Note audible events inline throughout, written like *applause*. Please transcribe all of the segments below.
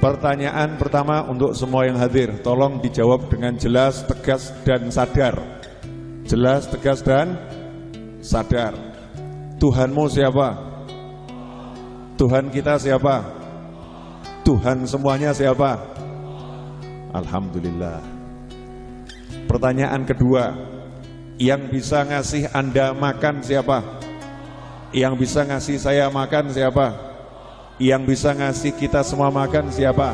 Pertanyaan pertama untuk semua yang hadir, tolong dijawab dengan jelas, tegas, dan sadar. Jelas, tegas, dan sadar. Tuhanmu siapa? Tuhan kita siapa? Tuhan semuanya siapa? Alhamdulillah. Pertanyaan kedua, yang bisa ngasih Anda makan siapa? Yang bisa ngasih saya makan siapa? Yang bisa ngasih kita semua makan siapa?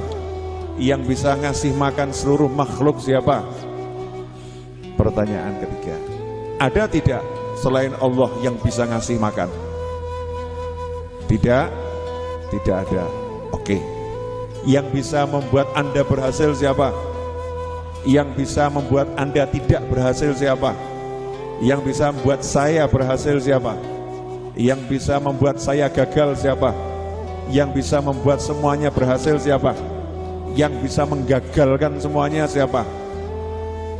Yang bisa ngasih makan seluruh makhluk siapa? Pertanyaan ketiga. Ada tidak selain Allah yang bisa ngasih makan? Tidak? Tidak ada. Oke. Yang bisa membuat Anda berhasil siapa? Yang bisa membuat Anda tidak berhasil siapa? Yang bisa membuat saya berhasil siapa? Yang bisa membuat saya gagal siapa? Yang bisa membuat semuanya berhasil siapa? Yang bisa menggagalkan semuanya siapa?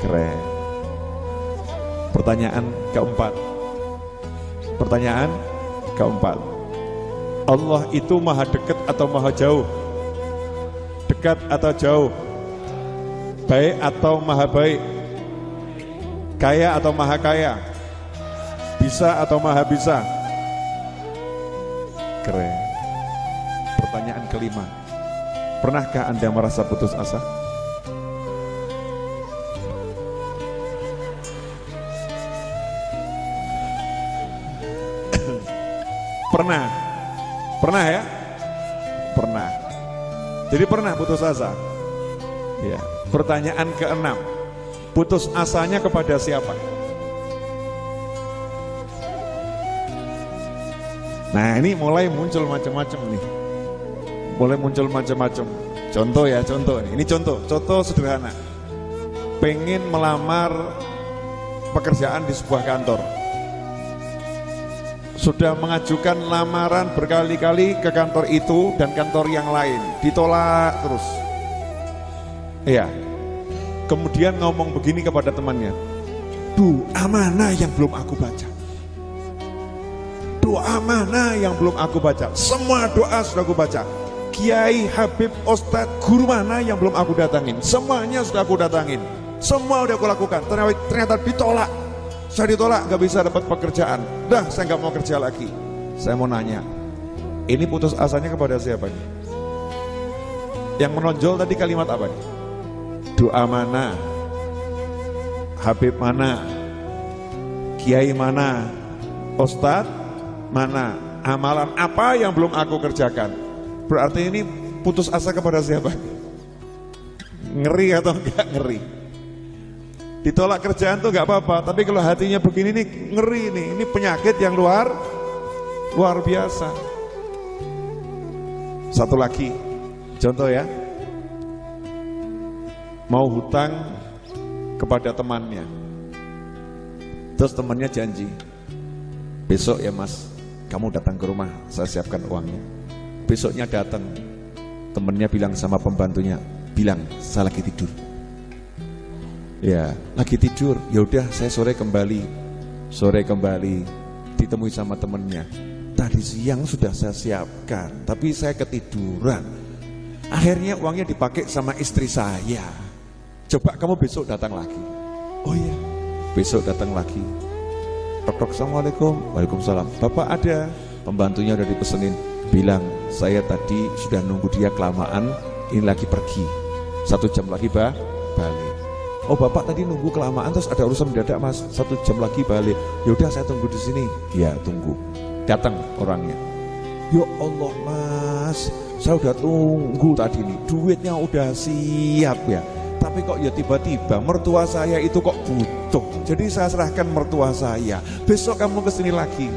Keren. Pertanyaan keempat. Pertanyaan keempat. Allah itu maha dekat atau maha jauh? Dekat atau jauh? Baik atau maha baik? Kaya atau maha kaya? Bisa atau maha bisa? Keren. Kelima. Pernahkah Anda merasa putus asa? *coughs* pernah? Pernah ya? Pernah. Jadi pernah putus asa? Ya. Pertanyaan keenam. Putus asanya kepada siapa? Nah ini mulai muncul macam-macam nih mulai muncul macam-macam. Contoh ya, contoh ini. Ini contoh, contoh sederhana. Pengen melamar pekerjaan di sebuah kantor. Sudah mengajukan lamaran berkali-kali ke kantor itu dan kantor yang lain. Ditolak terus. Iya. Kemudian ngomong begini kepada temannya. Doa mana yang belum aku baca? Doa mana yang belum aku baca? Semua doa sudah aku baca Kiai, Habib, Ustadz, guru mana yang belum aku datangin? Semuanya sudah aku datangin. Semua udah aku lakukan. Ternyata, ternyata ditolak. Saya ditolak, gak bisa dapat pekerjaan. Dah, saya gak mau kerja lagi. Saya mau nanya, ini putus asanya kepada siapa nih? Yang menonjol tadi kalimat apa nih? Doa mana? Habib mana? Kiai mana? Ustadz mana? Amalan apa yang belum aku kerjakan? Berarti ini putus asa kepada siapa? Ngeri atau enggak ngeri? Ditolak kerjaan tuh enggak apa-apa, tapi kalau hatinya begini nih ngeri nih, ini penyakit yang luar luar biasa. Satu lagi, contoh ya, mau hutang kepada temannya, terus temannya janji, besok ya mas, kamu datang ke rumah, saya siapkan uangnya. Besoknya datang, temennya bilang sama pembantunya, bilang saya lagi tidur. Ya, lagi tidur. Ya udah, saya sore kembali. Sore kembali, ditemui sama temennya. Tadi siang sudah saya siapkan, tapi saya ketiduran. Akhirnya uangnya dipakai sama istri saya. Coba kamu besok datang lagi. Oh iya, besok datang lagi. Tok Assalamualaikum. Waalaikumsalam. Bapak ada. Pembantunya udah dipesenin bilang saya tadi sudah nunggu dia kelamaan ini lagi pergi. Satu jam lagi bah balik. Oh bapak tadi nunggu kelamaan terus ada urusan mendadak mas. Satu jam lagi balik. Yaudah saya tunggu di sini. Ya tunggu. Datang orangnya. Ya Allah mas saya udah tunggu tadi nih duitnya udah siap ya. Tapi kok ya tiba-tiba mertua saya itu kok butuh jadi saya serahkan mertua saya. Besok kamu ke sini lagi.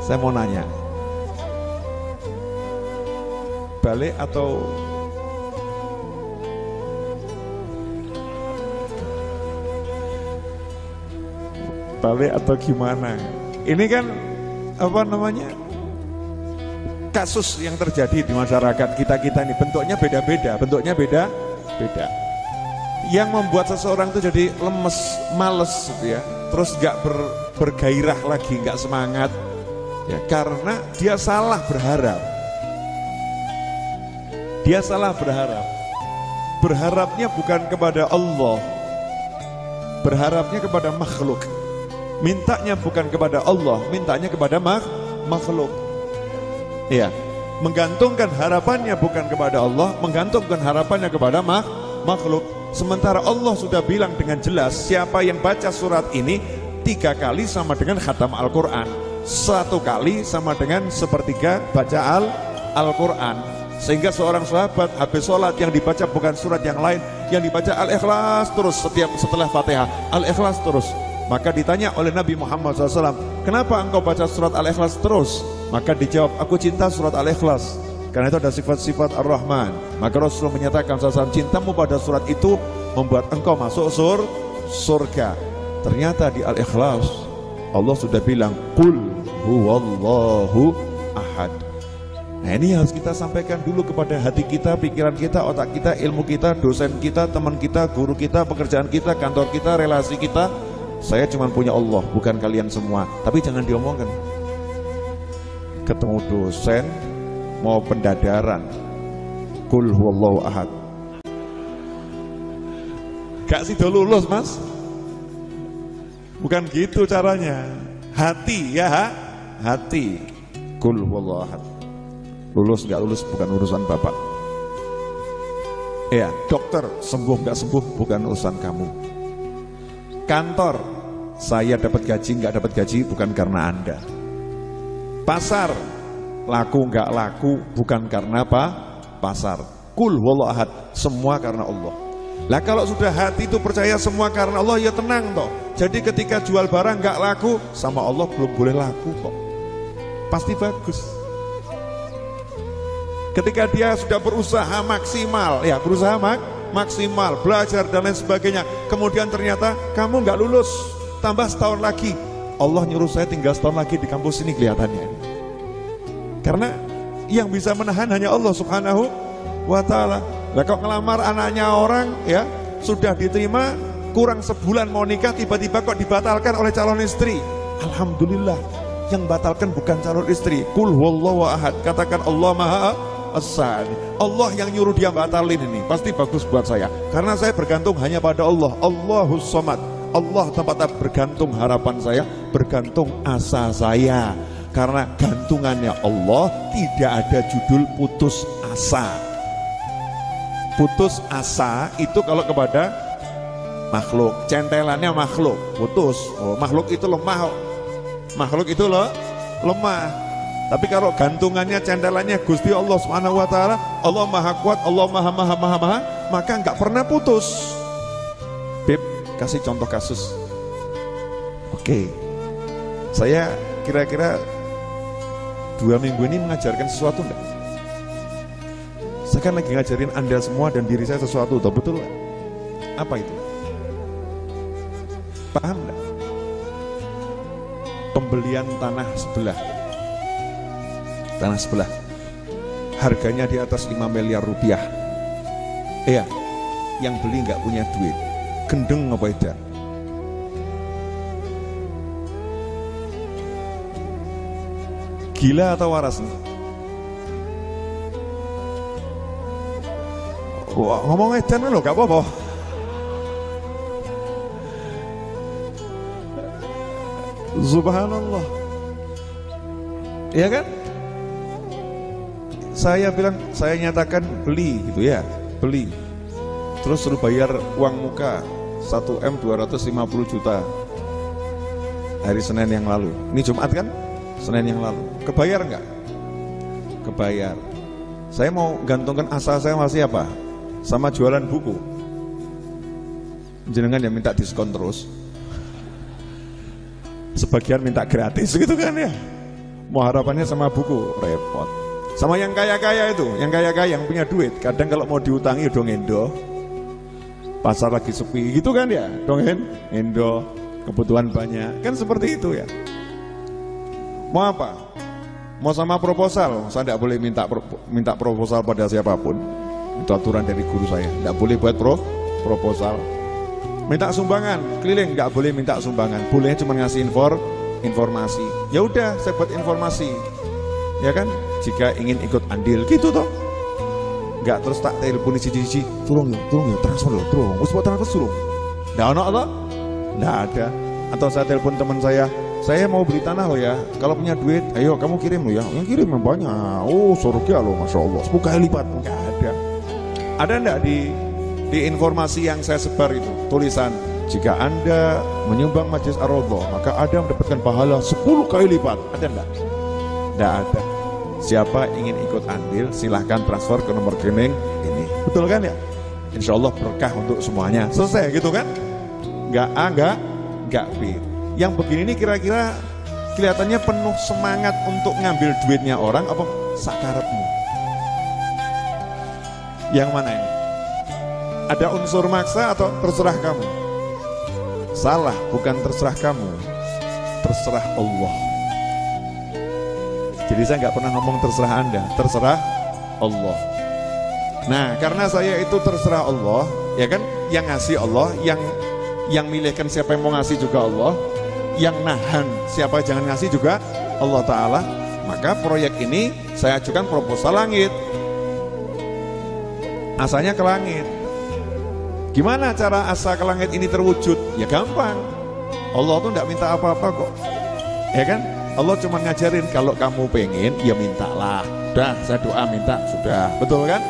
Saya mau nanya balik atau balik atau gimana? Ini kan apa namanya? Kasus yang terjadi di masyarakat kita-kita ini bentuknya beda-beda, bentuknya beda beda. Yang membuat seseorang itu jadi lemes, males gitu ya. Terus gak ber, bergairah lagi, gak semangat. Ya, karena dia salah berharap Dia salah berharap. Berharapnya bukan kepada Allah. Berharapnya kepada makhluk. Mintanya bukan kepada Allah, mintanya kepada mak makhluk. Iya, menggantungkan harapannya bukan kepada Allah, menggantungkan harapannya kepada mak makhluk. Sementara Allah sudah bilang dengan jelas siapa yang baca surat ini tiga kali sama dengan khatam Al-Quran. Satu kali sama dengan sepertiga baca Al-Quran. Sehingga seorang sahabat habis sholat yang dibaca bukan surat yang lain, yang dibaca Al-Ikhlas terus setiap setelah Fatihah, Al-Ikhlas terus. Maka ditanya oleh Nabi Muhammad SAW, kenapa engkau baca surat Al-Ikhlas terus? Maka dijawab, aku cinta surat Al-Ikhlas. Karena itu ada sifat-sifat Ar-Rahman. Maka Rasulullah menyatakan SAW, cintamu pada surat itu membuat engkau masuk sur surga. Ternyata di Al-Ikhlas, Allah sudah bilang, Qul huwallahu ahad. Nah ini harus kita sampaikan dulu kepada hati kita, pikiran kita, otak kita, ilmu kita, dosen kita, teman kita, guru kita, pekerjaan kita, kantor kita, relasi kita. Saya cuma punya Allah, bukan kalian semua. Tapi jangan diomongkan. Ketemu dosen, mau pendadaran. Kul huwallahu ahad. Gak sih lulus mas? Bukan gitu caranya. Hati ya, hati. Kul huwallahu ahad. Lulus nggak lulus bukan urusan bapak. Ya, dokter sembuh nggak sembuh bukan urusan kamu. Kantor saya dapat gaji nggak dapat gaji bukan karena anda. Pasar laku nggak laku bukan karena apa? Pasar. Kul wallah ahad semua karena Allah. Lah kalau sudah hati itu percaya semua karena Allah ya tenang toh. Jadi ketika jual barang nggak laku sama Allah belum boleh laku kok. Pasti bagus. Ketika dia sudah berusaha maksimal, ya berusaha mak maksimal, belajar dan lain sebagainya. Kemudian ternyata kamu nggak lulus, tambah setahun lagi. Allah nyuruh saya tinggal setahun lagi di kampus ini kelihatannya. Karena yang bisa menahan hanya Allah subhanahu wa ta'ala. Lah kok ngelamar anaknya orang ya sudah diterima kurang sebulan mau nikah tiba-tiba kok dibatalkan oleh calon istri. Alhamdulillah yang batalkan bukan calon istri. Kul huwallahu ahad. Katakan Allah Maha Asani. Allah yang nyuruh dia batalin ini pasti bagus buat saya. Karena saya bergantung hanya pada Allah. Allahus somad. Allah tempat bergantung harapan saya, bergantung asa saya. Karena gantungannya Allah tidak ada judul putus asa. Putus asa itu kalau kepada makhluk, centelannya makhluk, putus. Oh, makhluk itu lemah. Makhluk itu loh lemah. Tapi kalau gantungannya, cendelannya Gusti Allah Subhanahu wa taala, Allah Maha Kuat, Allah Maha Maha Maha Maha, maka nggak pernah putus. Beb, kasih contoh kasus. Oke. Saya kira-kira dua minggu ini mengajarkan sesuatu enggak? Saya kan lagi ngajarin Anda semua dan diri saya sesuatu, toh betul enggak? Apa itu? Paham enggak? Pembelian tanah sebelah tanah sebelah. Harganya di atas 5 miliar rupiah. Iya, yang beli nggak punya duit. Gendeng apa itu? Gila atau waras nih? Wah, ngomong edan lo gak apa-apa. Subhanallah. Iya kan? Saya bilang saya nyatakan beli gitu ya beli. Terus suruh bayar uang muka 1 M 250 juta. Hari Senin yang lalu. Ini Jumat kan? Senin yang lalu. Kebayar nggak? Kebayar. Saya mau gantungkan asa saya masih apa sama jualan buku. Jenengan yang minta diskon terus. Sebagian minta gratis *laughs* gitu kan ya. Mau harapannya sama buku? Repot sama yang kaya-kaya itu, yang kaya-kaya yang punya duit, kadang kalau mau diutangi udah ngendo. Pasar lagi sepi gitu kan ya, dongeng, ngendo, kebutuhan banyak. Kan seperti itu ya. Mau apa? Mau sama proposal, saya tidak boleh minta minta proposal pada siapa pun. Itu aturan dari guru saya, tidak boleh buat pro, proposal. Minta sumbangan, keliling nggak boleh minta sumbangan, boleh cuma ngasih infor, informasi. Ya udah, saya buat informasi, ya kan? Jika ingin ikut andil gitu toh. Enggak terus tak telepon cici-cici, tolong ya, tolong ya, transfer loh, tolong. Wis buat transfer tolong. Enggak ono atau? Enggak ada. Atau saya telepon teman saya, saya mau beli tanah loh ya. Kalau punya duit, ayo kamu kirim loh ya. Yang kirim yang banyak. Oh, surga loh, masya Allah. Sepuluh lipat. Enggak ada. Ada enggak di di informasi yang saya sebar itu tulisan jika anda menyumbang majlis ar maka ada mendapatkan pahala 10 kali lipat ada enggak? Enggak ada siapa ingin ikut andil silahkan transfer ke nomor rekening ini betul kan ya? Insya Allah berkah untuk semuanya selesai gitu kan? Enggak A, enggak, enggak B yang begini ini kira-kira kelihatannya penuh semangat untuk ngambil duitnya orang apa sakarepmu yang mana ini? Ada unsur maksa atau terserah kamu? Salah, bukan terserah kamu. Terserah Allah. Jadi saya nggak pernah ngomong terserah Anda, terserah Allah. Nah, karena saya itu terserah Allah, ya kan? Yang ngasih Allah, yang yang milihkan siapa yang mau ngasih juga Allah, yang nahan siapa jangan ngasih juga Allah Ta'ala. Maka proyek ini saya ajukan proposal langit. Asalnya ke langit. Gimana cara asa ke langit ini terwujud? Ya gampang. Allah tuh tidak minta apa-apa kok. Ya kan? Allah cuma ngajarin kalau kamu pengen ya mintalah. Udah, saya doa minta sudah. Betul kan?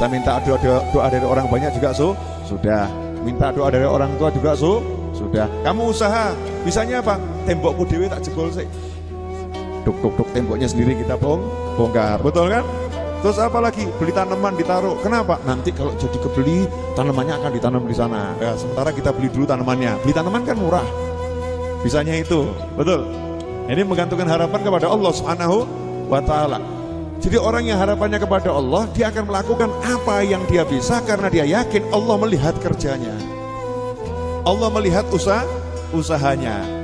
Saya minta doa, doa, doa dari orang banyak juga su, sudah. Minta doa dari orang tua juga su, sudah. Kamu usaha, bisanya apa? Tembokku dewi tak jebol sih. Duk duk duk temboknya sendiri kita bong, bongkar. Betul kan? Terus apa lagi? Beli tanaman ditaruh. Kenapa? Nanti kalau jadi kebeli, tanamannya akan ditanam di sana. Ya, sementara kita beli dulu tanamannya. Beli tanaman kan murah. Bisanya itu. Betul. Ini menggantungkan harapan kepada Allah Subhanahu wa taala. Jadi orang yang harapannya kepada Allah, dia akan melakukan apa yang dia bisa karena dia yakin Allah melihat kerjanya. Allah melihat usaha usahanya.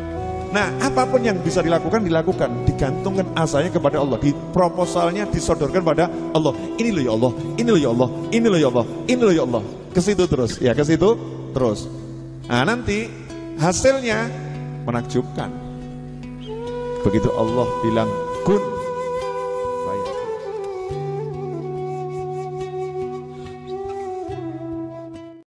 Nah, apa pun yang bisa dilakukan, dilakukan. Digantungkan asanya kepada Allah. Di proposalnya disodorkan pada Allah. Ini loh ya Allah, ini loh ya Allah, ini loh ya Allah, ini loh ya Allah. Ke situ terus, ya ke situ terus. Nah, nanti hasilnya menakjubkan. Begitu Allah bilang kun